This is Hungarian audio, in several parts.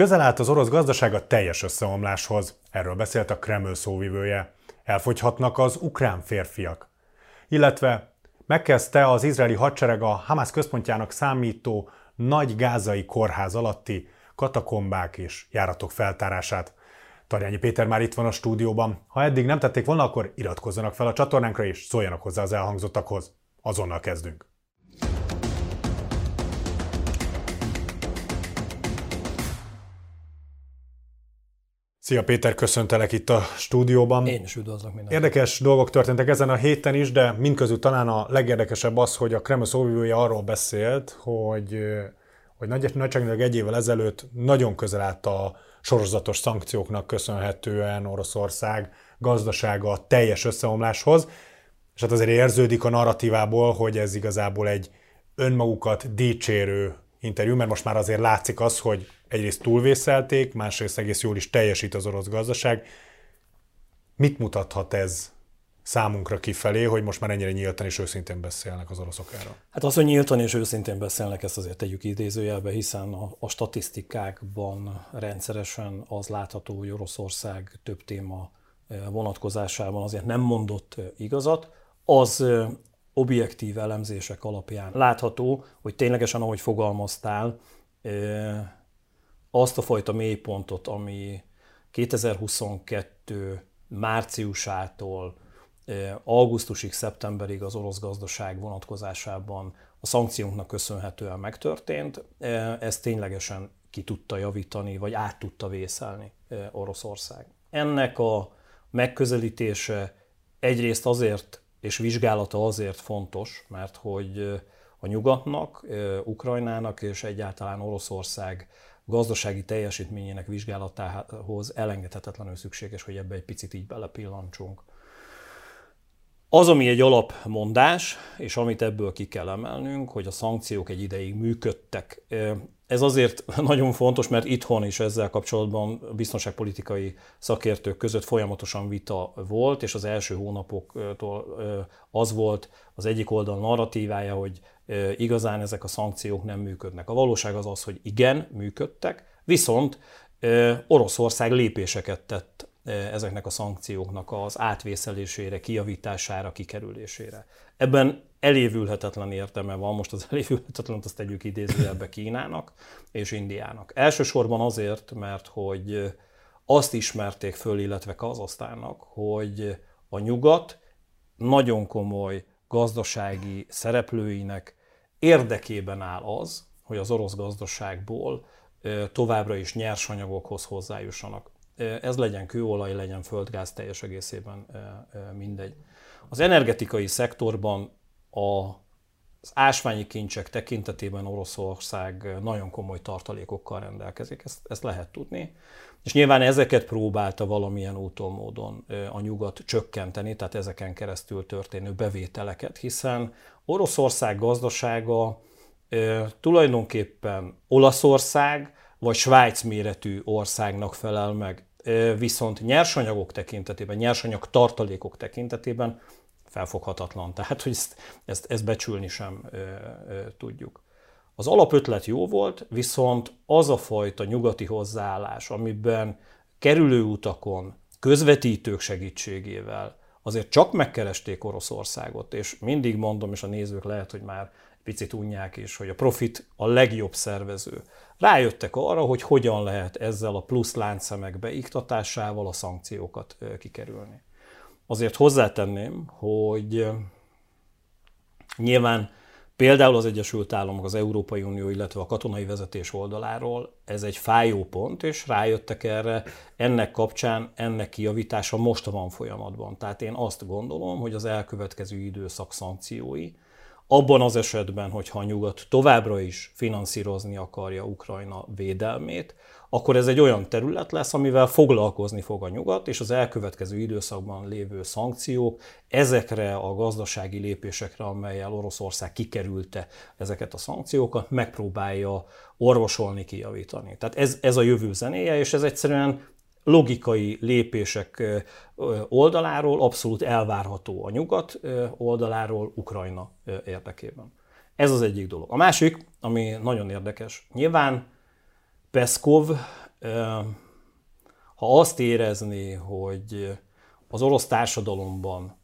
Közel állt az orosz gazdaság a teljes összeomláshoz, erről beszélt a Kreml szóvivője. Elfogyhatnak az ukrán férfiak. Illetve megkezdte az izraeli hadsereg a Hamas központjának számító nagy gázai kórház alatti katakombák és járatok feltárását. Tarjányi Péter már itt van a stúdióban. Ha eddig nem tették volna, akkor iratkozzanak fel a csatornánkra és szóljanak hozzá az elhangzottakhoz. Azonnal kezdünk. Szia Péter, köszöntelek itt a stúdióban. Én is üdvözlök mindenkit. Érdekes dolgok történtek ezen a héten is, de mindközül talán a legérdekesebb az, hogy a Kreml szóvivője arról beszélt, hogy, hogy nagy, nagyságrendileg egy évvel ezelőtt nagyon közel állt a sorozatos szankcióknak köszönhetően Oroszország gazdasága a teljes összeomláshoz, és hát azért érződik a narratívából, hogy ez igazából egy önmagukat dicsérő interjú, mert most már azért látszik az, hogy egyrészt túlvészelték, másrészt egész jól is teljesít az orosz gazdaság. Mit mutathat ez számunkra kifelé, hogy most már ennyire nyíltan és őszintén beszélnek az oroszok erről? Hát az, hogy nyíltan és őszintén beszélnek, ezt azért tegyük idézőjelbe, hiszen a, a statisztikákban rendszeresen az látható, hogy Oroszország több téma eh, vonatkozásában azért nem mondott eh, igazat. Az eh, objektív elemzések alapján látható, hogy ténylegesen, ahogy fogalmaztál, azt a fajta mélypontot, ami 2022 márciusától augusztusig, szeptemberig az orosz gazdaság vonatkozásában a szankcióknak köszönhetően megtörtént, ez ténylegesen ki tudta javítani, vagy át tudta vészelni Oroszország. Ennek a megközelítése egyrészt azért, és vizsgálata azért fontos, mert hogy a nyugatnak, Ukrajnának és egyáltalán Oroszország gazdasági teljesítményének vizsgálatához elengedhetetlenül szükséges, hogy ebbe egy picit így belepillantsunk. Az, ami egy alapmondás, és amit ebből ki kell emelnünk, hogy a szankciók egy ideig működtek. Ez azért nagyon fontos, mert itthon is ezzel kapcsolatban biztonságpolitikai szakértők között folyamatosan vita volt, és az első hónapoktól az volt az egyik oldal narratívája, hogy igazán ezek a szankciók nem működnek. A valóság az az, hogy igen, működtek, viszont Oroszország lépéseket tett ezeknek a szankcióknak az átvészelésére, kijavítására, kikerülésére. Ebben elévülhetetlen értelme van, most az elévülhetetlen azt tegyük idézőjelbe Kínának és Indiának. Elsősorban azért, mert hogy azt ismerték föl, illetve Kazasztának, hogy a nyugat nagyon komoly gazdasági szereplőinek érdekében áll az, hogy az orosz gazdaságból továbbra is nyersanyagokhoz hozzájussanak. Ez legyen kőolaj, legyen földgáz, teljes egészében mindegy. Az energetikai szektorban a az ásványi kincsek tekintetében Oroszország nagyon komoly tartalékokkal rendelkezik, ezt, ezt lehet tudni. És nyilván ezeket próbálta valamilyen úton, módon a nyugat csökkenteni, tehát ezeken keresztül történő bevételeket, hiszen Oroszország gazdasága tulajdonképpen Olaszország vagy Svájc méretű országnak felel meg, viszont nyersanyagok tekintetében, nyersanyag tartalékok tekintetében felfoghatatlan. Tehát, hogy ezt, ezt, ezt becsülni sem ö, ö, tudjuk. Az alapötlet jó volt, viszont az a fajta nyugati hozzáállás, amiben kerülő utakon, közvetítők segítségével azért csak megkeresték Oroszországot, és mindig mondom, és a nézők lehet, hogy már picit unják is, hogy a profit a legjobb szervező. Rájöttek arra, hogy hogyan lehet ezzel a plusz láncszemek beiktatásával a szankciókat kikerülni. Azért hozzátenném, hogy nyilván például az Egyesült Államok, az Európai Unió, illetve a katonai vezetés oldaláról ez egy fájó pont, és rájöttek erre, ennek kapcsán ennek kijavítása most van folyamatban. Tehát én azt gondolom, hogy az elkövetkező időszak szankciói, abban az esetben, hogyha a nyugat továbbra is finanszírozni akarja Ukrajna védelmét, akkor ez egy olyan terület lesz, amivel foglalkozni fog a nyugat, és az elkövetkező időszakban lévő szankciók ezekre a gazdasági lépésekre, amelyel Oroszország kikerülte ezeket a szankciókat, megpróbálja orvosolni, kijavítani. Tehát ez, ez a jövő zenéje, és ez egyszerűen logikai lépések oldaláról abszolút elvárható a nyugat oldaláról Ukrajna érdekében. Ez az egyik dolog. A másik, ami nagyon érdekes, nyilván Peszkov Ha azt érezni, hogy az orosz társadalomban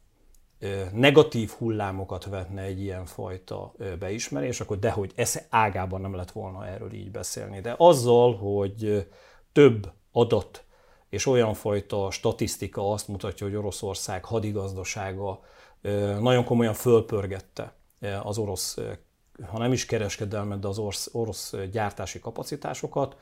negatív hullámokat vetne egy ilyen fajta beismerés, akkor dehogy ez ágában nem lett volna erről így beszélni. De azzal, hogy több adat és olyan fajta statisztika azt mutatja, hogy Oroszország hadigazdasága nagyon komolyan fölpörgette az orosz, ha nem is kereskedelmet, de az orosz, orosz gyártási kapacitásokat,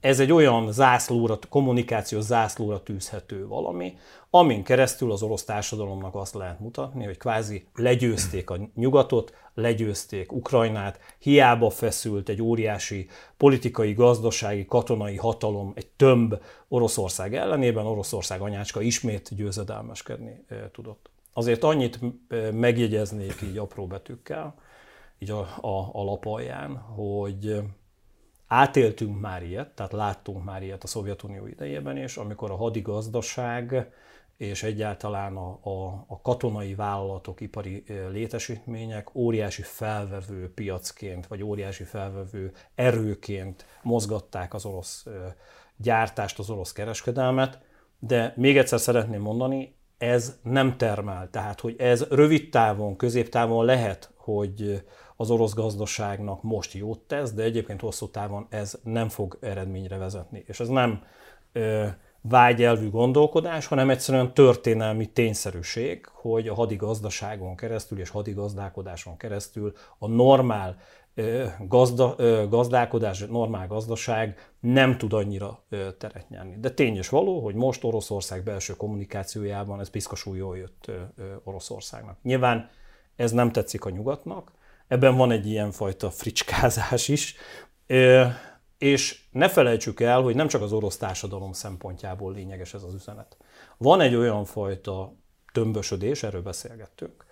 ez egy olyan zászlóra, kommunikációs zászlóra tűzhető valami, amin keresztül az orosz társadalomnak azt lehet mutatni, hogy kvázi legyőzték a nyugatot, legyőzték Ukrajnát, hiába feszült egy óriási politikai, gazdasági, katonai hatalom, egy tömb Oroszország ellenében, Oroszország anyácska ismét győzedelmeskedni tudott. Azért annyit megjegyeznék így apró betűkkel, így a, a, a lap alján, hogy Átéltünk már ilyet, tehát láttunk már ilyet a Szovjetunió idejében is, amikor a hadigazdaság és egyáltalán a, a, a katonai vállalatok, ipari létesítmények óriási felvevő piacként, vagy óriási felvevő erőként mozgatták az orosz gyártást, az orosz kereskedelmet, de még egyszer szeretném mondani, ez nem termel. Tehát, hogy ez rövid távon, középtávon lehet, hogy az orosz gazdaságnak most jót tesz, de egyébként hosszú távon ez nem fog eredményre vezetni. És ez nem ö, vágyelvű gondolkodás, hanem egyszerűen történelmi tényszerűség, hogy a hadigazdaságon keresztül és hadigazdálkodáson keresztül a normál gazda, gazdálkodás, normál gazdaság nem tud annyira teret nyerni. De tény és való, hogy most Oroszország belső kommunikációjában ez piszkosul jól jött Oroszországnak. Nyilván ez nem tetszik a nyugatnak, ebben van egy ilyen fajta fricskázás is, és ne felejtsük el, hogy nem csak az orosz társadalom szempontjából lényeges ez az üzenet. Van egy olyan fajta tömbösödés, erről beszélgettünk,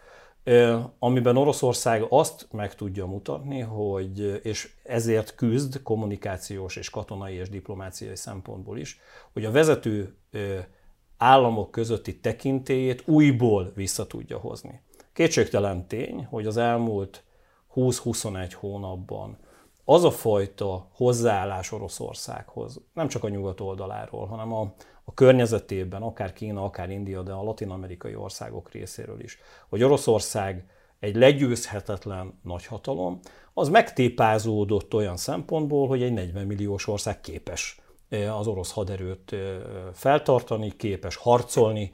amiben Oroszország azt meg tudja mutatni, hogy, és ezért küzd kommunikációs és katonai és diplomáciai szempontból is, hogy a vezető államok közötti tekintélyét újból vissza tudja hozni. Kétségtelen tény, hogy az elmúlt 20-21 hónapban. Az a fajta hozzáállás Oroszországhoz, nem csak a nyugat oldaláról, hanem a, a környezetében, akár Kína, akár India, de a latin-amerikai országok részéről is, hogy Oroszország egy legyőzhetetlen nagyhatalom, az megtépázódott olyan szempontból, hogy egy 40 milliós ország képes az orosz haderőt feltartani, képes harcolni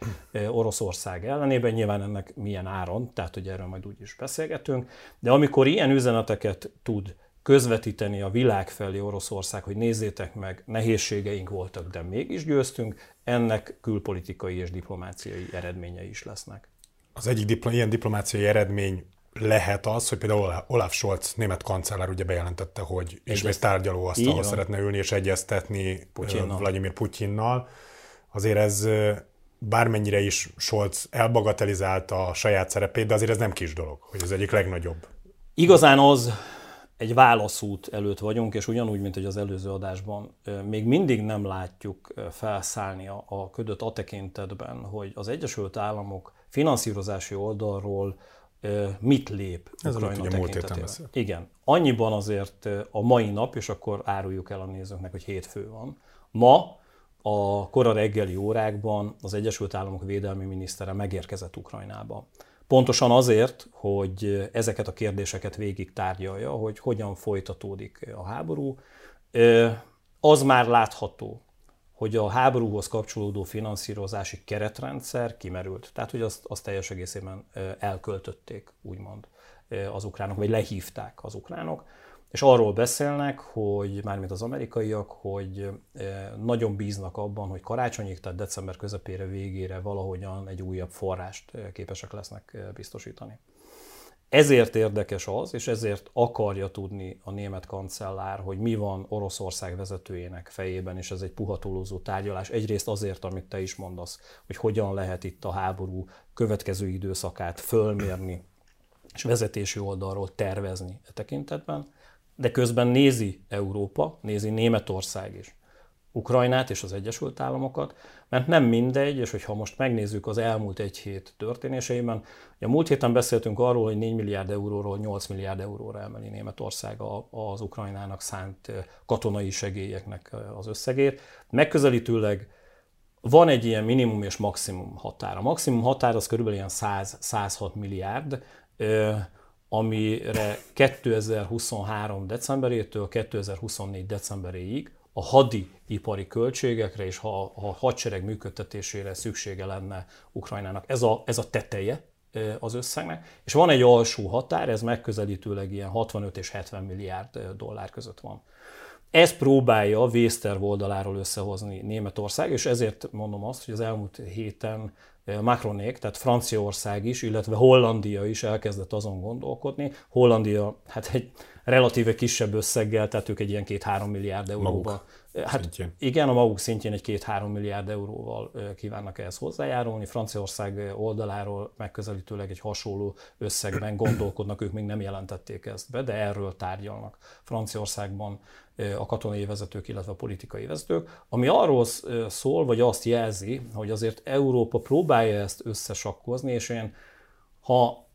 Oroszország ellenében, nyilván ennek milyen áron, tehát hogy erről majd úgy is beszélgetünk, de amikor ilyen üzeneteket tud közvetíteni a világ felé Oroszország, hogy nézzétek meg, nehézségeink voltak, de mégis győztünk, ennek külpolitikai és diplomáciai eredményei is lesznek. Az egyik dipl- ilyen diplomáciai eredmény lehet az, hogy például Olaf Scholz, német kancellár ugye bejelentette, hogy ismét tárgyalóasztalhoz szeretne ülni és egyeztetni Putyinnal. Vladimir Putyinnal. Azért ez bármennyire is Scholz elbagatelizálta a saját szerepét, de azért ez nem kis dolog, hogy az egyik legnagyobb. Igazán az egy válaszút előtt vagyunk, és ugyanúgy, mint hogy az előző adásban, még mindig nem látjuk felszállni a, a ködöt a tekintetben, hogy az Egyesült Államok finanszírozási oldalról mit lép Ez Ukrajna tekintetében. Igen. Annyiban azért a mai nap, és akkor áruljuk el a nézőknek, hogy hétfő van. Ma a kora reggeli órákban az Egyesült Államok védelmi minisztere megérkezett Ukrajnába. Pontosan azért, hogy ezeket a kérdéseket végig tárgyalja, hogy hogyan folytatódik a háború. Az már látható, hogy a háborúhoz kapcsolódó finanszírozási keretrendszer kimerült. Tehát, hogy azt, azt teljes egészében elköltötték, úgymond az ukránok, vagy lehívták az ukránok. És arról beszélnek, hogy mármint az amerikaiak, hogy nagyon bíznak abban, hogy karácsonyig, tehát december közepére, végére valahogyan egy újabb forrást képesek lesznek biztosítani. Ezért érdekes az, és ezért akarja tudni a német kancellár, hogy mi van Oroszország vezetőjének fejében, és ez egy puhatolózó tárgyalás. Egyrészt azért, amit te is mondasz, hogy hogyan lehet itt a háború következő időszakát fölmérni, és vezetési oldalról tervezni e tekintetben, de közben nézi Európa, nézi Németország is. Ukrajnát és az Egyesült Államokat, mert nem mindegy, és hogyha most megnézzük az elmúlt egy hét történéseiben, a múlt héten beszéltünk arról, hogy 4 milliárd euróról 8 milliárd euróra emeli Németország az Ukrajnának szánt katonai segélyeknek az összegét. Megközelítőleg van egy ilyen minimum és maximum határ. A maximum határ az körülbelül ilyen 100-106 milliárd, amire 2023. decemberétől 2024. decemberéig a hadi ipari költségekre és a, a hadsereg működtetésére szüksége lenne Ukrajnának. Ez a, ez a teteje az összegnek, és van egy alsó határ, ez megközelítőleg ilyen 65 és 70 milliárd dollár között van. Ez próbálja a Vészter oldaláról összehozni Németország, és ezért mondom azt, hogy az elmúlt héten Macronék, tehát Franciaország is, illetve Hollandia is elkezdett azon gondolkodni. Hollandia hát egy relatíve kisebb összeggel, tehát ők egy ilyen két-három milliárd euróba. Maguk hát szintjén. igen, a maguk szintjén egy két-három milliárd euróval kívánnak ehhez hozzájárulni. Franciaország oldaláról megközelítőleg egy hasonló összegben gondolkodnak, ők még nem jelentették ezt be, de erről tárgyalnak Franciaországban a katonai vezetők, illetve a politikai vezetők, ami arról szól, vagy azt jelzi, hogy azért Európa próbálja ezt összesakkozni, és én, ha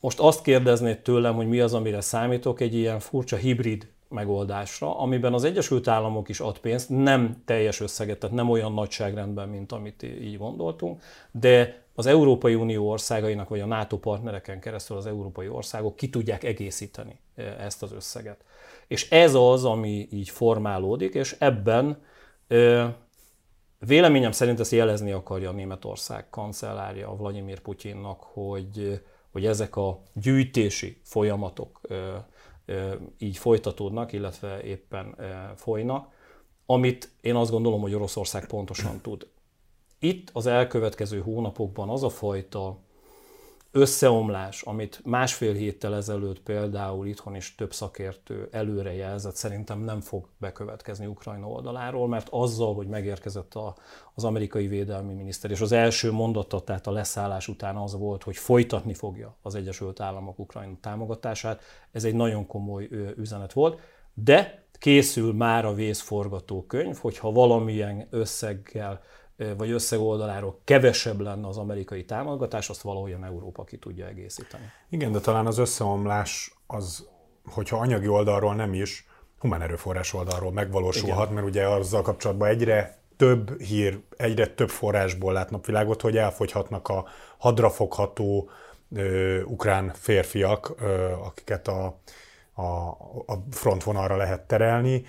most azt kérdeznéd tőlem, hogy mi az, amire számítok, egy ilyen furcsa hibrid megoldásra, amiben az Egyesült Államok is ad pénzt, nem teljes összeget, tehát nem olyan nagyságrendben, mint amit így gondoltunk, de az Európai Unió országainak, vagy a NATO partnereken keresztül az európai országok ki tudják egészíteni ezt az összeget. És ez az, ami így formálódik, és ebben véleményem szerint ezt jelezni akarja a Németország kancellárja Vladimir Putyinnak, hogy hogy ezek a gyűjtési folyamatok így folytatódnak, illetve éppen folynak, amit én azt gondolom, hogy Oroszország pontosan tud. Itt az elkövetkező hónapokban az a fajta összeomlás, amit másfél héttel ezelőtt például itthon is több szakértő előrejelzett, szerintem nem fog bekövetkezni Ukrajna oldaláról, mert azzal, hogy megérkezett a, az amerikai védelmi miniszter, és az első mondata, tehát a leszállás után az volt, hogy folytatni fogja az Egyesült Államok Ukrajna támogatását, ez egy nagyon komoly üzenet volt, de készül már a vészforgatókönyv, hogyha valamilyen összeggel vagy összegoldaláról kevesebb lenne az amerikai támogatás, azt valahogyan Európa ki tudja egészíteni. Igen, de talán az összeomlás az, hogyha anyagi oldalról nem is, humán erőforrás oldalról megvalósulhat, Igen. mert ugye azzal kapcsolatban egyre több hír, egyre több forrásból lát napvilágot, hogy elfogyhatnak a hadrafogható ö, ukrán férfiak, ö, akiket a, a, a frontvonalra lehet terelni,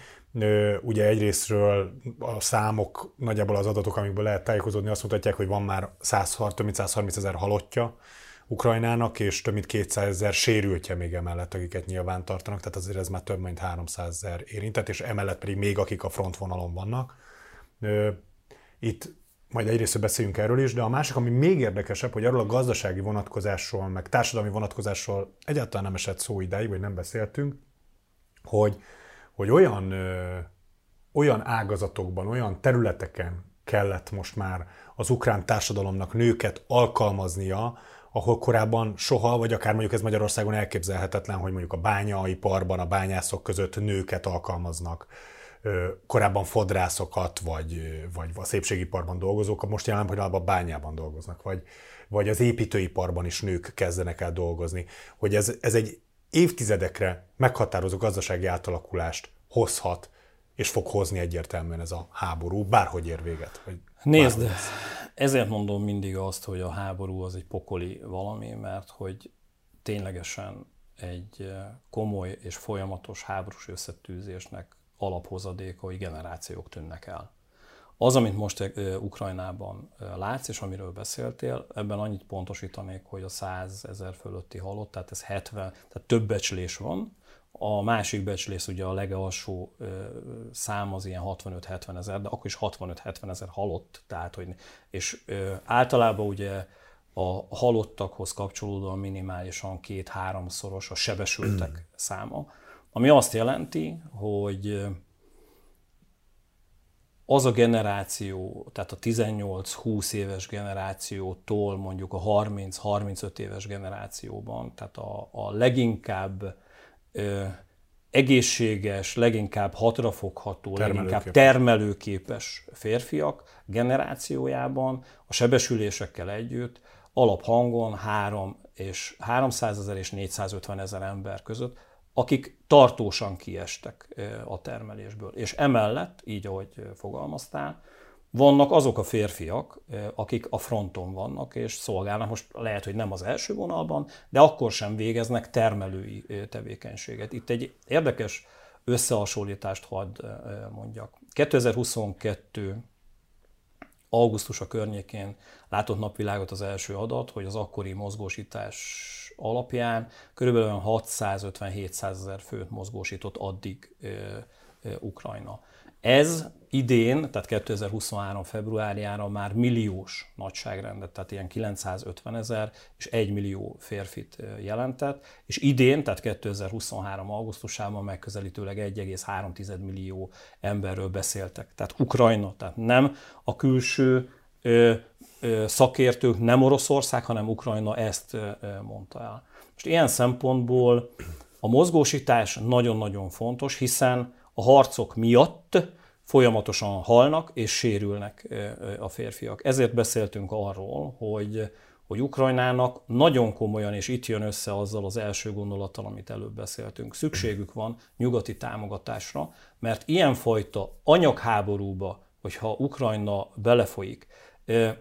Ugye egyrésztről a számok, nagyjából az adatok, amikből lehet tájékozódni, azt mutatják, hogy van már 100, több mint 130 ezer halottja Ukrajnának, és több mint 200 ezer sérültje még emellett, akiket nyilván tartanak, tehát azért ez már több mint 300 ezer érintett, és emellett pedig még akik a frontvonalon vannak. Itt majd egyrészt beszéljünk erről is, de a másik, ami még érdekesebb, hogy arról a gazdasági vonatkozásról, meg társadalmi vonatkozásról egyáltalán nem esett szó idáig, vagy nem beszéltünk, hogy hogy olyan, ö, olyan ágazatokban, olyan területeken kellett most már az ukrán társadalomnak nőket alkalmaznia, ahol korábban soha, vagy akár mondjuk ez Magyarországon elképzelhetetlen, hogy mondjuk a bányaiparban a bányászok között nőket alkalmaznak, korábban fodrászokat, vagy, vagy a szépségiparban dolgozók, most jelen pillanatban a bányában dolgoznak, vagy, vagy az építőiparban is nők kezdenek el dolgozni. Hogy ez, ez egy évtizedekre meghatározó gazdasági átalakulást hozhat, és fog hozni egyértelműen ez a háború, bárhogy ér véget. Vagy Nézd, ezért mondom mindig azt, hogy a háború az egy pokoli valami, mert hogy ténylegesen egy eh, komoly és folyamatos háborús összetűzésnek alaphozadéka, hogy generációk tűnnek el. Az, amit most Ukrajnában látsz, és amiről beszéltél, ebben annyit pontosítanék, hogy a 100 ezer fölötti halott, tehát ez 70, tehát több becslés van, a másik becslés ugye a legalsó szám az ilyen 65-70 ezer, de akkor is 65-70 ezer halott, tehát hogy, és általában ugye a halottakhoz kapcsolódóan minimálisan két-háromszoros a sebesültek száma, ami azt jelenti, hogy az a generáció, tehát a 18-20 éves generációtól mondjuk a 30-35 éves generációban, tehát a, a leginkább ö, egészséges, leginkább hatrafogható, leginkább termelőképes. férfiak generációjában a sebesülésekkel együtt alaphangon 3 és 300 ezer és 450 ezer ember között, akik tartósan kiestek a termelésből. És emellett, így ahogy fogalmaztál, vannak azok a férfiak, akik a fronton vannak és szolgálnak, most lehet, hogy nem az első vonalban, de akkor sem végeznek termelői tevékenységet. Itt egy érdekes összehasonlítást hadd mondjak. 2022 augusztus a környékén látott napvilágot az első adat, hogy az akkori mozgósítás alapján körülbelül 650-700 ezer főt mozgósított addig Ukrajna. Ez idén, tehát 2023. februárjára már milliós nagyságrendet, tehát ilyen 950 ezer és 1 millió férfit jelentett, és idén, tehát 2023. augusztusában megközelítőleg 1,3 millió emberről beszéltek. Tehát Ukrajna, tehát nem a külső szakértők, nem Oroszország, hanem Ukrajna ezt mondta el. Most ilyen szempontból a mozgósítás nagyon-nagyon fontos, hiszen a harcok miatt folyamatosan halnak és sérülnek a férfiak. Ezért beszéltünk arról, hogy, hogy Ukrajnának nagyon komolyan, és itt jön össze azzal az első gondolattal, amit előbb beszéltünk, szükségük van nyugati támogatásra, mert ilyenfajta anyagháborúba, hogyha Ukrajna belefolyik,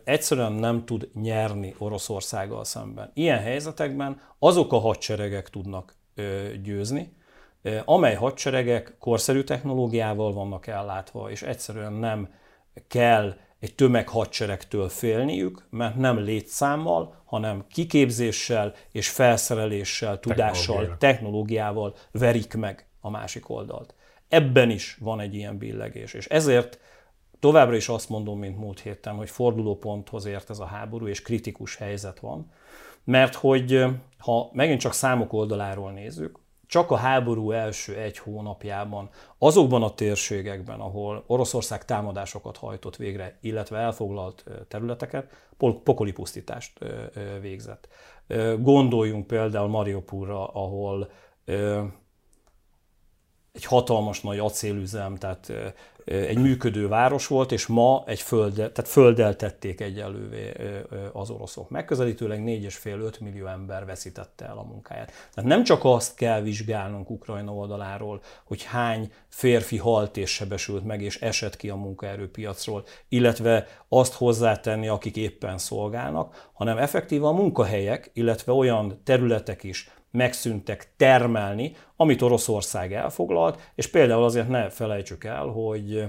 egyszerűen nem tud nyerni Oroszországgal szemben. Ilyen helyzetekben azok a hadseregek tudnak győzni, amely hadseregek korszerű technológiával vannak ellátva, és egyszerűen nem kell egy tömeghadseregtől félniük, mert nem létszámmal, hanem kiképzéssel és felszereléssel, tudással, technológiával verik meg a másik oldalt. Ebben is van egy ilyen billegés, és ezért továbbra is azt mondom, mint múlt héten, hogy fordulóponthoz ért ez a háború, és kritikus helyzet van, mert hogy ha megint csak számok oldaláról nézzük, csak a háború első egy hónapjában azokban a térségekben, ahol Oroszország támadásokat hajtott végre, illetve elfoglalt területeket, pokoli pusztítást végzett. Gondoljunk például Mariupolra, ahol egy hatalmas nagy acélüzem, tehát egy működő város volt, és ma egy föld, tehát földdel tették egyelővé az oroszok. Megközelítőleg 4,5-5 millió ember veszítette el a munkáját. Tehát nem csak azt kell vizsgálnunk Ukrajna oldaláról, hogy hány férfi halt és sebesült meg, és esett ki a munkaerőpiacról, illetve azt hozzátenni, akik éppen szolgálnak, hanem effektíve a munkahelyek, illetve olyan területek is, megszűntek termelni, amit Oroszország elfoglalt, és például azért ne felejtsük el, hogy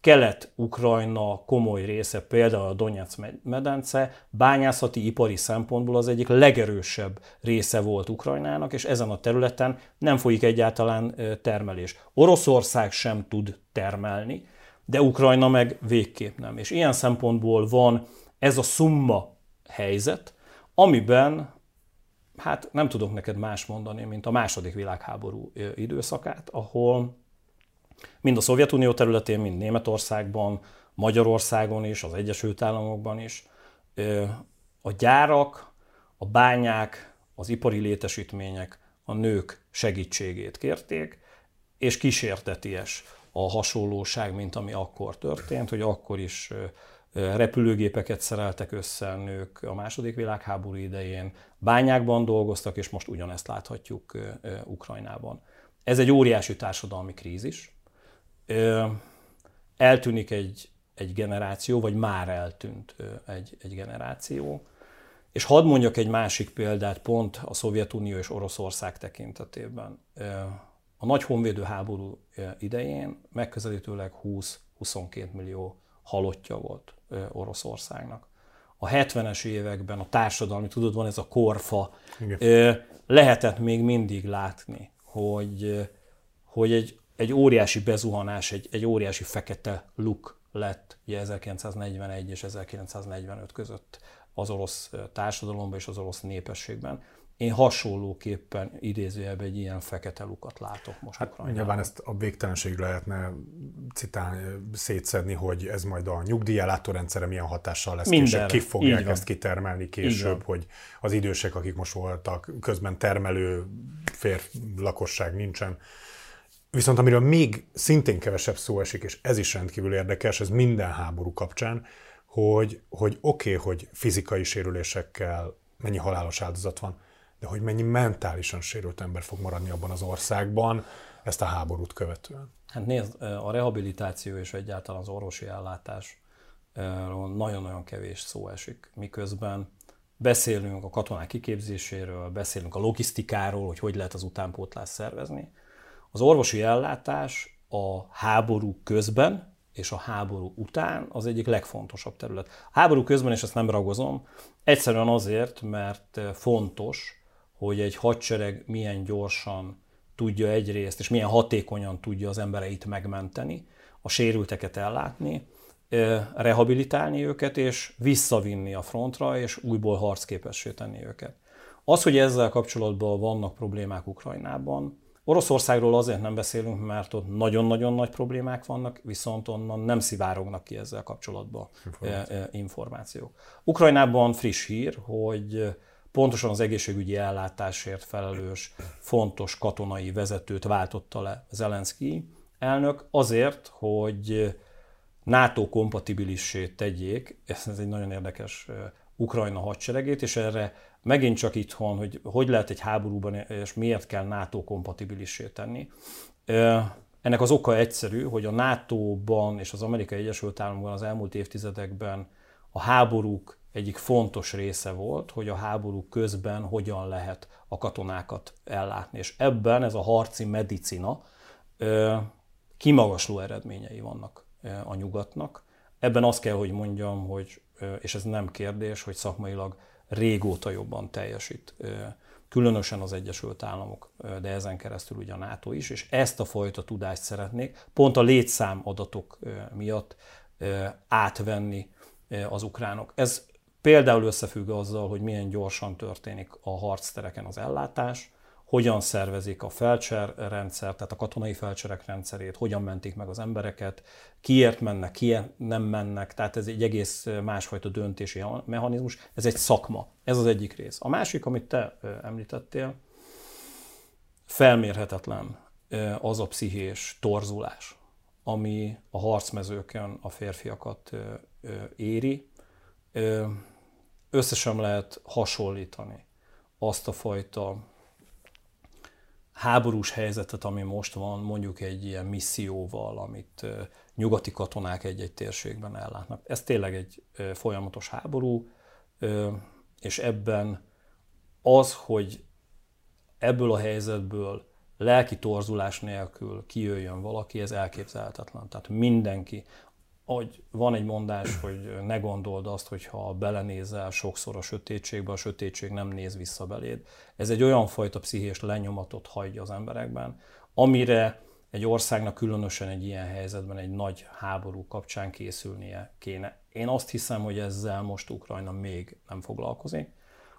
Kelet-Ukrajna komoly része, például a Donetsz medence, bányászati ipari szempontból az egyik legerősebb része volt Ukrajnának, és ezen a területen nem folyik egyáltalán termelés. Oroszország sem tud termelni, de Ukrajna meg végképp nem. És ilyen szempontból van ez a szumma helyzet, amiben hát nem tudok neked más mondani, mint a második világháború időszakát, ahol mind a Szovjetunió területén, mind Németországban, Magyarországon is, az Egyesült Államokban is a gyárak, a bányák, az ipari létesítmények a nők segítségét kérték, és kísérteties a hasonlóság, mint ami akkor történt, hogy akkor is repülőgépeket szereltek össze nők a második világháború idején, bányákban dolgoztak, és most ugyanezt láthatjuk Ukrajnában. Ez egy óriási társadalmi krízis. Eltűnik egy, egy generáció, vagy már eltűnt egy, egy generáció. És hadd mondjak egy másik példát pont a Szovjetunió és Oroszország tekintetében. A nagy honvédő háború idején megközelítőleg 20-22 millió halottja volt Oroszországnak. A 70-es években a társadalmi, tudod, van ez a korfa, Igen. lehetett még mindig látni, hogy, hogy egy, egy óriási bezuhanás, egy, egy óriási fekete luk lett ugye 1941 és 1945 között az orosz társadalomban és az orosz népességben. Én hasonlóképpen idézőjelben egy ilyen fekete lukat látok most hát Ukrajnában. Nyilván ezt a végtelenség lehetne citálni, szétszedni, hogy ez majd a nyugdíjellátórendszere milyen hatással lesz Mindenre. később, ki fogják ezt kitermelni később, hogy az idősek, akik most voltak, közben termelő férf lakosság nincsen. Viszont amiről még szintén kevesebb szó esik, és ez is rendkívül érdekes, ez minden háború kapcsán, hogy, hogy oké, okay, hogy fizikai sérülésekkel mennyi halálos áldozat van, de hogy mennyi mentálisan sérült ember fog maradni abban az országban ezt a háborút követően. Hát nézd, a rehabilitáció és egyáltalán az orvosi ellátás nagyon-nagyon kevés szó esik, miközben beszélünk a katonák kiképzéséről, beszélünk a logisztikáról, hogy hogy lehet az utánpótlást szervezni. Az orvosi ellátás a háború közben és a háború után az egyik legfontosabb terület. A háború közben, és ezt nem ragozom, egyszerűen azért, mert fontos, hogy egy hadsereg milyen gyorsan tudja egyrészt, és milyen hatékonyan tudja az embereit megmenteni, a sérülteket ellátni, rehabilitálni őket, és visszavinni a frontra, és újból harcképessé tenni őket. Az, hogy ezzel kapcsolatban vannak problémák Ukrajnában, Oroszországról azért nem beszélünk, mert ott nagyon-nagyon nagy problémák vannak, viszont onnan nem szivárognak ki ezzel kapcsolatban információk. információk. Ukrajnában friss hír, hogy pontosan az egészségügyi ellátásért felelős, fontos katonai vezetőt váltotta le Zelenszky elnök azért, hogy NATO kompatibilissé tegyék, ez egy nagyon érdekes Ukrajna hadseregét, és erre megint csak itthon, hogy hogy lehet egy háborúban, és miért kell NATO kompatibilissé tenni. Ennek az oka egyszerű, hogy a NATO-ban és az Amerikai Egyesült Államokban az elmúlt évtizedekben a háborúk egyik fontos része volt, hogy a háború közben hogyan lehet a katonákat ellátni. És ebben ez a harci medicina kimagasló eredményei vannak a nyugatnak. Ebben azt kell, hogy mondjam, hogy, és ez nem kérdés, hogy szakmailag régóta jobban teljesít. Különösen az Egyesült Államok, de ezen keresztül ugye a NATO is, és ezt a fajta tudást szeretnék pont a létszám adatok miatt átvenni az ukránok. Ez például összefügg azzal, hogy milyen gyorsan történik a harctereken az ellátás, hogyan szervezik a felcserrendszer, tehát a katonai felcserek rendszerét, hogyan mentik meg az embereket, kiért mennek, kiért nem mennek, tehát ez egy egész másfajta döntési mechanizmus, ez egy szakma, ez az egyik rész. A másik, amit te említettél, felmérhetetlen az a pszichés torzulás, ami a harcmezőkön a férfiakat éri. Összesen lehet hasonlítani azt a fajta háborús helyzetet, ami most van, mondjuk egy ilyen misszióval, amit nyugati katonák egy-egy térségben ellátnak. Ez tényleg egy folyamatos háború, és ebben az, hogy ebből a helyzetből lelki torzulás nélkül kijöjjön valaki, ez elképzelhetetlen. Tehát mindenki, hogy van egy mondás, hogy ne gondold azt, hogy ha belenézel sokszor a sötétségbe, a sötétség nem néz vissza beléd. Ez egy olyan fajta pszichés lenyomatot hagyja az emberekben, amire egy országnak különösen egy ilyen helyzetben egy nagy háború kapcsán készülnie kéne. Én azt hiszem, hogy ezzel most Ukrajna még nem foglalkozik.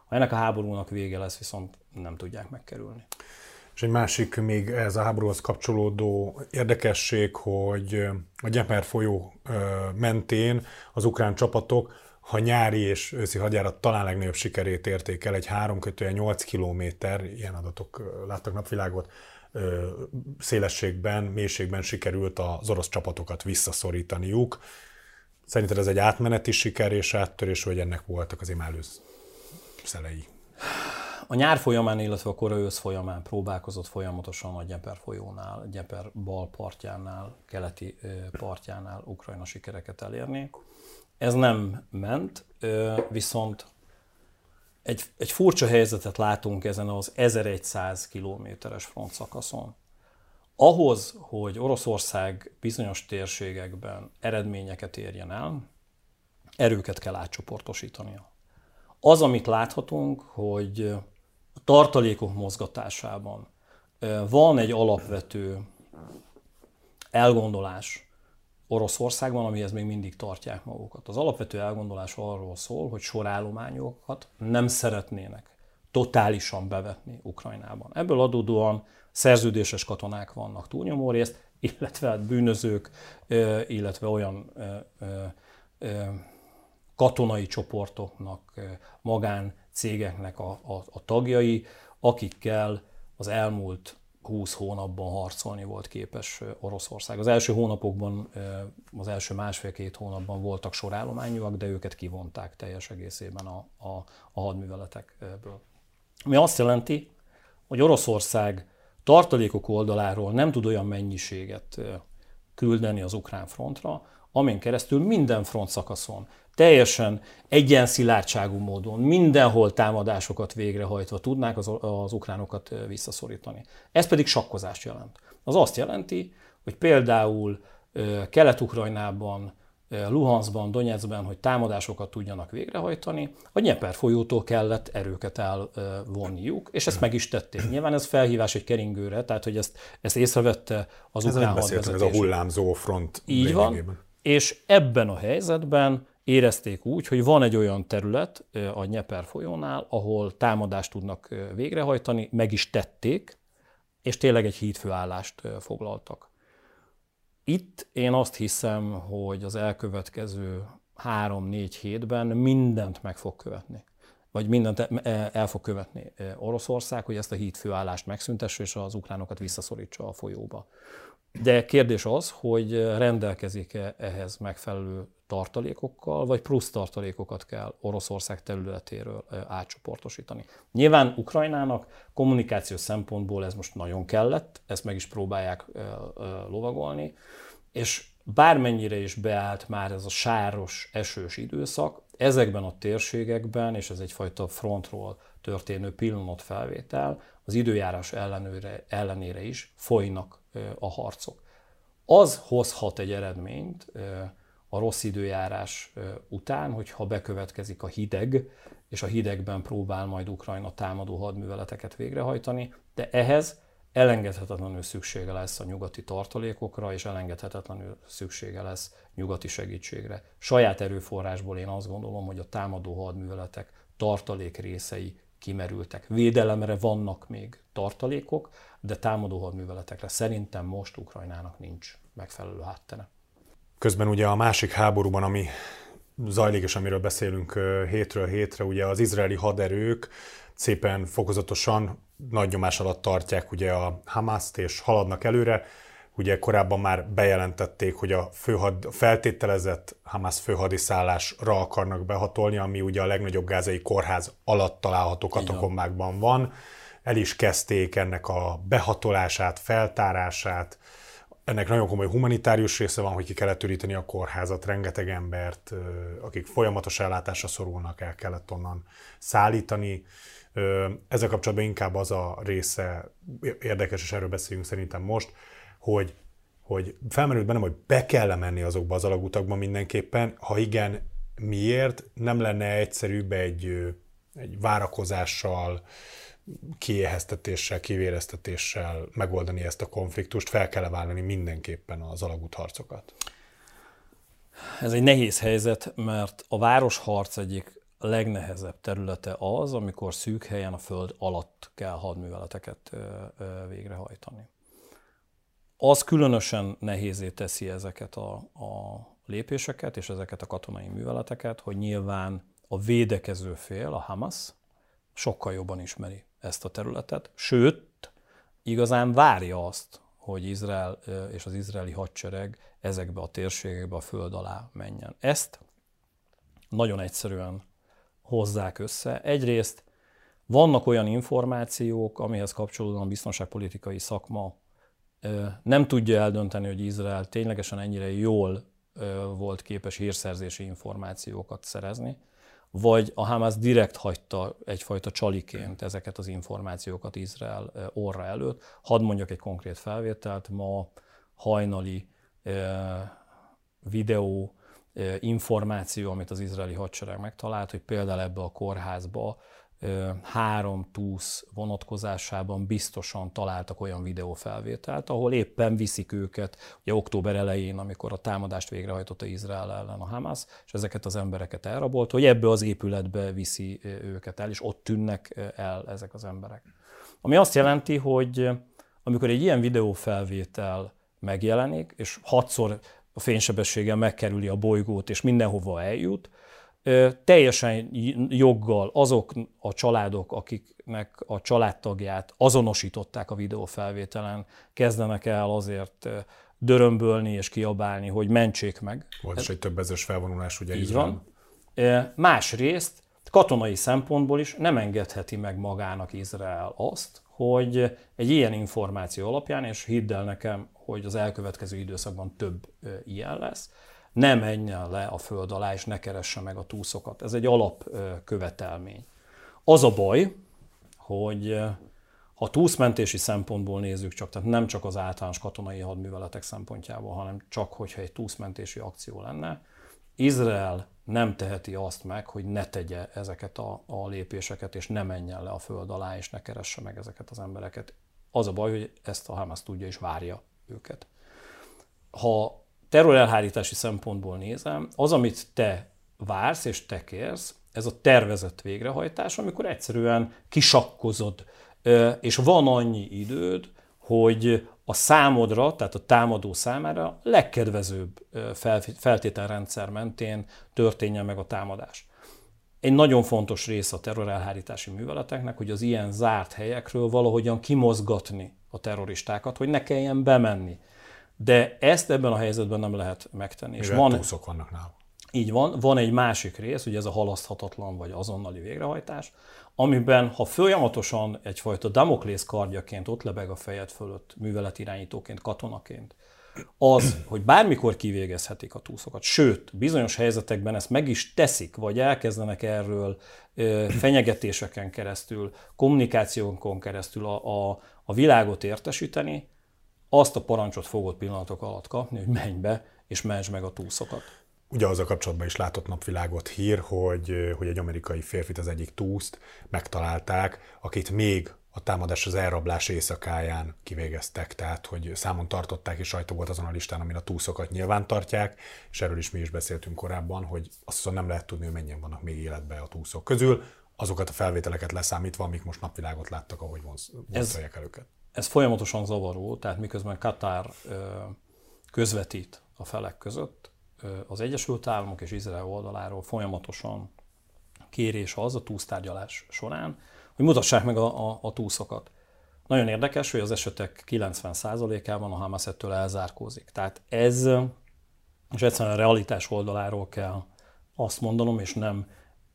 Ha ennek a háborúnak vége lesz, viszont nem tudják megkerülni. És egy másik még ez a háborúhoz kapcsolódó érdekesség, hogy a Gyeper folyó mentén az ukrán csapatok, ha nyári és őszi hadjárat talán legnagyobb sikerét érték el, egy 3 kötője 8 kilométer, ilyen adatok láttak napvilágot, szélességben, mélységben sikerült az orosz csapatokat visszaszorítaniuk. Szerinted ez egy átmeneti siker és áttörés, vagy ennek voltak az imálőz szelei? A nyár folyamán, illetve a korai ősz folyamán próbálkozott folyamatosan a Gyeper folyónál, Gyeper bal partjánál, keleti partjánál Ukrajna sikereket elérni. Ez nem ment, viszont egy, egy furcsa helyzetet látunk ezen az 1100 kilométeres frontszakaszon. Ahhoz, hogy Oroszország bizonyos térségekben eredményeket érjen el, erőket kell átcsoportosítania. Az, amit láthatunk, hogy tartalékok mozgatásában van egy alapvető elgondolás Oroszországban, amihez még mindig tartják magukat. Az alapvető elgondolás arról szól, hogy sorállományokat nem szeretnének totálisan bevetni Ukrajnában. Ebből adódóan szerződéses katonák vannak túlnyomó részt, illetve hát bűnözők, illetve olyan katonai csoportoknak, magán cégeknek a, a, a tagjai, akikkel az elmúlt 20 hónapban harcolni volt képes Oroszország. Az első hónapokban, az első másfél-két hónapban voltak sorállományúak, de őket kivonták teljes egészében a, a, a hadműveletekből. Ami azt jelenti, hogy Oroszország tartalékok oldaláról nem tud olyan mennyiséget küldeni az ukrán frontra, amin keresztül minden front szakaszon teljesen egyen módon, mindenhol támadásokat végrehajtva tudnák az, az ukránokat visszaszorítani. Ez pedig sakkozást jelent. Az azt jelenti, hogy például Kelet-Ukrajnában, Luhanszban, Donetskben, hogy támadásokat tudjanak végrehajtani, a Nyeper folyótól kellett erőket elvonniuk, és ezt meg is tették. Nyilván ez felhívás egy keringőre, tehát hogy ezt, ezt észrevette az ez ukrán hadvezetés. Ez a hullámzó front. Így van, és ebben a helyzetben érezték úgy, hogy van egy olyan terület a Nyeper folyónál, ahol támadást tudnak végrehajtani, meg is tették, és tényleg egy hídfőállást foglaltak. Itt én azt hiszem, hogy az elkövetkező három-négy hétben mindent meg fog követni vagy mindent el fog követni Oroszország, hogy ezt a hídfőállást megszüntesse, és az ukránokat visszaszorítsa a folyóba. De kérdés az, hogy rendelkezik-e ehhez megfelelő tartalékokkal, vagy plusz tartalékokat kell Oroszország területéről átcsoportosítani. Nyilván Ukrajnának kommunikációs szempontból ez most nagyon kellett, ezt meg is próbálják lovagolni, és bármennyire is beállt már ez a sáros, esős időszak, ezekben a térségekben, és ez egyfajta frontról történő pillanatfelvétel, az időjárás ellenőre, ellenére is folynak a harcok. Az hozhat egy eredményt a rossz időjárás után, hogyha bekövetkezik a hideg, és a hidegben próbál majd Ukrajna támadó hadműveleteket végrehajtani, de ehhez elengedhetetlenül szüksége lesz a nyugati tartalékokra, és elengedhetetlenül szüksége lesz nyugati segítségre. Saját erőforrásból én azt gondolom, hogy a támadó hadműveletek tartalék részei kimerültek. Védelemre vannak még tartalékok, de támadó hadműveletekre szerintem most Ukrajnának nincs megfelelő háttere. Közben ugye a másik háborúban, ami zajlik, és amiről beszélünk hétről hétre, ugye az izraeli haderők szépen fokozatosan nagy nyomás alatt tartják ugye a Hamaszt, és haladnak előre. Ugye korábban már bejelentették, hogy a főhad, feltételezett Hamas főhadiszállásra akarnak behatolni, ami ugye a legnagyobb gázai kórház alatt található katakombákban van. El is kezdték ennek a behatolását, feltárását, ennek nagyon komoly humanitárius része van, hogy ki kellett üríteni a kórházat, rengeteg embert, akik folyamatos ellátásra szorulnak, el kellett onnan szállítani. Ezzel kapcsolatban inkább az a része érdekes, és erről beszélünk szerintem most, hogy, hogy felmerült bennem, hogy be kell menni azokba az alagutakba mindenképpen, ha igen, miért? Nem lenne egyszerűbb egy, egy várakozással, kiéheztetéssel, kivéreztetéssel megoldani ezt a konfliktust, fel kell válni mindenképpen az alagútharcokat? Ez egy nehéz helyzet, mert a városharc egyik legnehezebb területe az, amikor szűk helyen a föld alatt kell hadműveleteket végrehajtani. Az különösen nehézé teszi ezeket a, a lépéseket és ezeket a katonai műveleteket, hogy nyilván a védekező fél, a Hamas, sokkal jobban ismeri ezt a területet, sőt, igazán várja azt, hogy Izrael és az izraeli hadsereg ezekbe a térségekbe a föld alá menjen. Ezt nagyon egyszerűen hozzák össze. Egyrészt vannak olyan információk, amihez kapcsolódóan a biztonságpolitikai szakma nem tudja eldönteni, hogy Izrael ténylegesen ennyire jól volt képes hírszerzési információkat szerezni vagy a Hamas direkt hagyta egyfajta csaliként ezeket az információkat Izrael orra előtt. Hadd mondjak egy konkrét felvételt, ma hajnali videó információ, amit az izraeli hadsereg megtalált, hogy például ebbe a kórházba három túsz vonatkozásában biztosan találtak olyan videófelvételt, ahol éppen viszik őket, ugye október elején, amikor a támadást végrehajtotta Izrael ellen a Hamas, és ezeket az embereket elrabolt, hogy ebbe az épületbe viszi őket el, és ott tűnnek el ezek az emberek. Ami azt jelenti, hogy amikor egy ilyen videófelvétel megjelenik, és hatszor a fénysebességgel megkerüli a bolygót, és mindenhova eljut, teljesen joggal azok a családok, akiknek a családtagját azonosították a videófelvételen, kezdenek el azért dörömbölni és kiabálni, hogy mentsék meg. Volt is egy több ezres felvonulás, ugye Így van. Másrészt katonai szempontból is nem engedheti meg magának Izrael azt, hogy egy ilyen információ alapján, és hidd el nekem, hogy az elkövetkező időszakban több ilyen lesz, ne menjen le a föld alá, és ne keresse meg a túszokat. Ez egy alapkövetelmény. Az a baj, hogy ha túszmentési szempontból nézzük csak, tehát nem csak az általános katonai hadműveletek szempontjából, hanem csak hogyha egy túszmentési akció lenne, Izrael nem teheti azt meg, hogy ne tegye ezeket a, a lépéseket, és ne menjen le a föld alá, és ne keresse meg ezeket az embereket. Az a baj, hogy ezt a Hamas tudja és várja őket. Ha terrorelhárítási szempontból nézem, az, amit te vársz és te kérsz, ez a tervezett végrehajtás, amikor egyszerűen kisakkozod, és van annyi időd, hogy a számodra, tehát a támadó számára legkedvezőbb feltételrendszer mentén történjen meg a támadás. Egy nagyon fontos része a terrorelhárítási műveleteknek, hogy az ilyen zárt helyekről valahogyan kimozgatni a terroristákat, hogy ne kelljen bemenni. De ezt ebben a helyzetben nem lehet megtenni. és van, túszok vannak nála. Így van, van egy másik rész, ugye ez a halaszthatatlan vagy azonnali végrehajtás, amiben ha folyamatosan egyfajta Damoklész kardjaként ott lebeg a fejed fölött, műveletirányítóként, katonaként, az, hogy bármikor kivégezhetik a túszokat, sőt, bizonyos helyzetekben ezt meg is teszik, vagy elkezdenek erről fenyegetéseken keresztül, kommunikációnkon keresztül a, a, a világot értesíteni, azt a parancsot fogod pillanatok alatt kapni, hogy menj be, és menj meg a túszokat. Ugye az a kapcsolatban is látott napvilágot hír, hogy, hogy egy amerikai férfit, az egyik túszt megtalálták, akit még a támadás az elrablás éjszakáján kivégeztek, tehát hogy számon tartották, és sajtó volt azon a listán, amin a túszokat nyilván tartják, és erről is mi is beszéltünk korábban, hogy azt hiszem nem lehet tudni, hogy mennyien vannak még életben a túszok közül, azokat a felvételeket leszámítva, amik most napvilágot láttak, ahogy vonzolják el őket. Ez folyamatosan zavaró, tehát miközben Katár közvetít a felek között, az Egyesült Államok és Izrael oldaláról folyamatosan kérés az a túsztárgyalás során, hogy mutassák meg a, a, a túszokat. Nagyon érdekes, hogy az esetek 90%-ában a Hamas ettől elzárkózik. Tehát ez, és egyszerűen a realitás oldaláról kell azt mondanom, és nem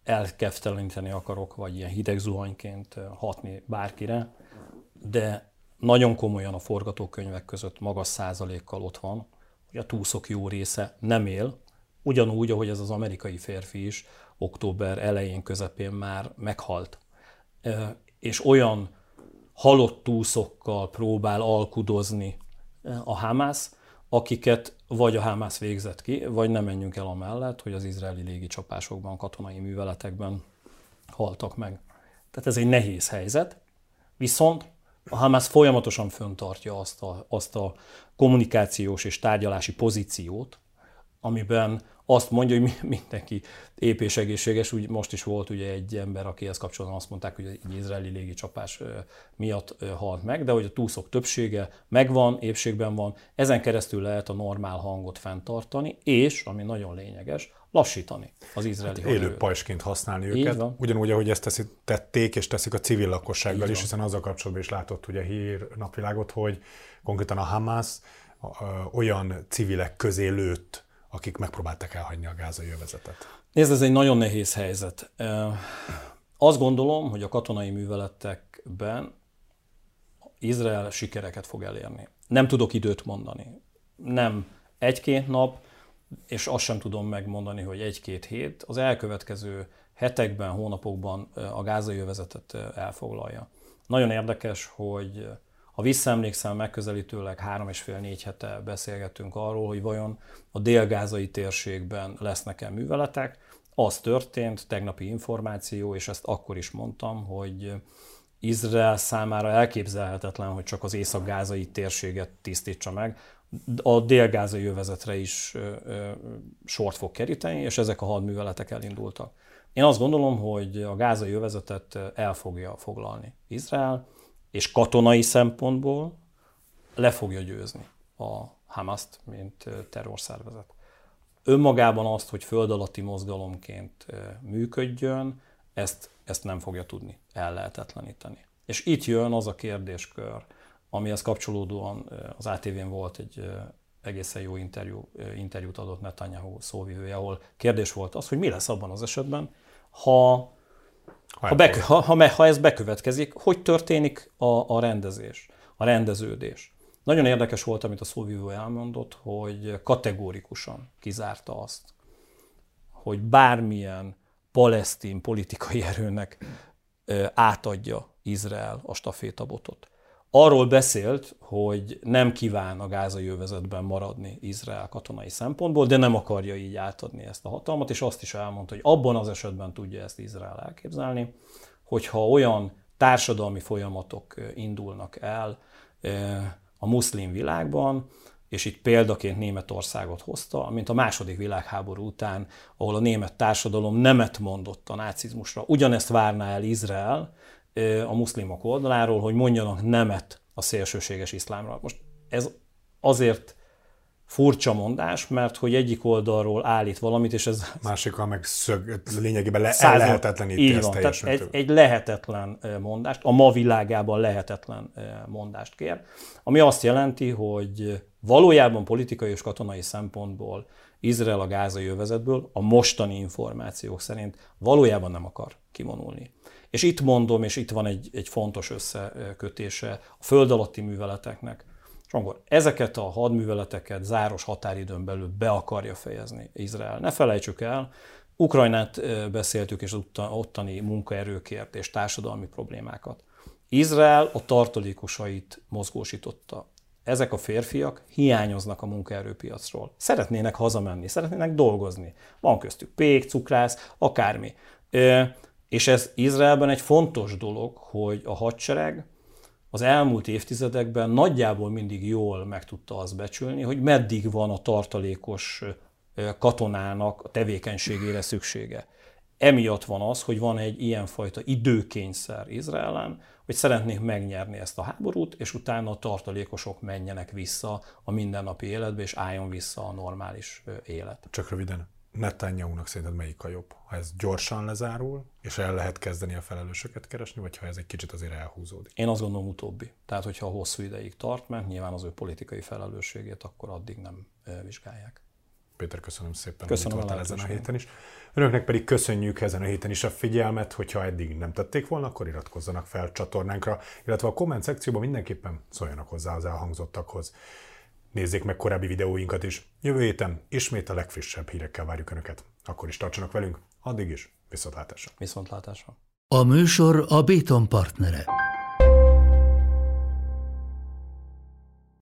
elkefteleníteni akarok, vagy ilyen hideg zuhanyként hatni bárkire, de nagyon komolyan a forgatókönyvek között magas százalékkal ott van, hogy a túszok jó része nem él, ugyanúgy, ahogy ez az amerikai férfi is október elején, közepén már meghalt. És olyan halott túszokkal próbál alkudozni a Hamász, akiket vagy a Hamász végzett ki, vagy nem menjünk el amellett, hogy az izraeli légicsapásokban, katonai műveletekben haltak meg. Tehát ez egy nehéz helyzet, viszont a Hamas folyamatosan föntartja azt a, azt a kommunikációs és tárgyalási pozíciót, amiben azt mondja, hogy mindenki ép és egészséges. Úgy most is volt ugye egy ember, akihez kapcsolatban azt mondták, hogy egy izraeli légicsapás miatt halt meg, de hogy a túszok többsége megvan, épségben van, ezen keresztül lehet a normál hangot fenntartani, és, ami nagyon lényeges, lassítani az izraeli hát Élő pajsként használni Így őket. Van. Ugyanúgy, ahogy ezt teszik, tették és teszik a civil lakossággal Így is, van. hiszen azzal kapcsolatban is látott ugye hír napvilágot, hogy konkrétan a Hamas olyan civilek közé lőtt, akik megpróbáltak elhagyni a gázai övezetet. Nézd, ez egy nagyon nehéz helyzet. Azt gondolom, hogy a katonai műveletekben Izrael sikereket fog elérni. Nem tudok időt mondani. Nem egy-két nap, és azt sem tudom megmondani, hogy egy-két hét, az elkövetkező hetekben, hónapokban a gázai övezetet elfoglalja. Nagyon érdekes, hogy ha visszaemlékszem, megközelítőleg három és fél négy hete beszélgettünk arról, hogy vajon a délgázai térségben lesznek-e műveletek. Az történt, tegnapi információ, és ezt akkor is mondtam, hogy Izrael számára elképzelhetetlen, hogy csak az észak-gázai térséget tisztítsa meg, a délgázai jövezetre is ö, ö, sort fog keríteni, és ezek a hadműveletek elindultak. Én azt gondolom, hogy a gázai jövezetet el fogja foglalni Izrael, és katonai szempontból le fogja győzni a Hamaszt, mint terrorszervezet. önmagában azt, hogy föld alatti mozgalomként működjön, ezt, ezt nem fogja tudni el lehetetleníteni. És itt jön az a kérdéskör, amihez kapcsolódóan az ATV-n volt egy egészen jó interjú, interjút adott Netanyahu szóvivője, ahol kérdés volt az, hogy mi lesz abban az esetben, ha, ha, be, ha, ha, ha ez bekövetkezik, hogy történik a, a rendezés, a rendeződés. Nagyon érdekes volt, amit a szóvivő elmondott, hogy kategórikusan kizárta azt, hogy bármilyen palesztin politikai erőnek átadja Izrael a stafétabotot. Arról beszélt, hogy nem kíván a gázai övezetben maradni Izrael katonai szempontból, de nem akarja így átadni ezt a hatalmat, és azt is elmondta, hogy abban az esetben tudja ezt Izrael elképzelni, hogyha olyan társadalmi folyamatok indulnak el a muszlim világban, és itt példaként Németországot hozta, mint a második világháború után, ahol a német társadalom nemet mondott a nácizmusra. Ugyanezt várná el Izrael a muszlimok oldaláról, hogy mondjanak nemet a szélsőséges iszlámra. Most ez azért furcsa mondás, mert hogy egyik oldalról állít valamit, és ez... Másikkal meg szög, lényegében le, százal, lehetetleníti ezt teljesen. Tehát egy, egy lehetetlen mondást, a ma világában lehetetlen mondást kér, ami azt jelenti, hogy valójában politikai és katonai szempontból Izrael a gázai övezetből a mostani információk szerint valójában nem akar kivonulni. És itt mondom, és itt van egy, egy fontos összekötése a föld alatti műveleteknek, és akkor ezeket a hadműveleteket záros határidőn belül be akarja fejezni Izrael. Ne felejtsük el, Ukrajnát beszéltük, és ottani munkaerőkért és társadalmi problémákat. Izrael a tartalékosait mozgósította. Ezek a férfiak hiányoznak a munkaerőpiacról. Szeretnének hazamenni, szeretnének dolgozni. Van köztük pék, cukrász, akármi. És ez Izraelben egy fontos dolog, hogy a hadsereg az elmúlt évtizedekben nagyjából mindig jól meg tudta azt becsülni, hogy meddig van a tartalékos katonának a tevékenységére szüksége. Emiatt van az, hogy van egy ilyenfajta időkényszer Izraelen, hogy szeretnék megnyerni ezt a háborút, és utána a tartalékosok menjenek vissza a mindennapi életbe, és álljon vissza a normális élet. Csak röviden, Netanyahu-nak szerinted melyik a jobb? Ha ez gyorsan lezárul, és el lehet kezdeni a felelősöket keresni, vagy ha ez egy kicsit azért elhúzódik? Én azt gondolom utóbbi. Tehát, hogyha hosszú ideig tart, mert nyilván az ő politikai felelősségét akkor addig nem vizsgálják. Péter, köszönöm szépen, köszönöm hogy itt voltál ezen a héten is. Önöknek pedig köszönjük ezen a héten is a figyelmet, hogyha eddig nem tették volna, akkor iratkozzanak fel csatornánkra, illetve a komment szekcióban mindenképpen szóljanak hozzá az elhangzottakhoz. Nézzék meg korábbi videóinkat is. Jövő héten ismét a legfrissebb hírekkel várjuk Önöket. Akkor is tartsanak velünk, addig is viszontlátásra. Viszontlátásra. A műsor a Béton partnere.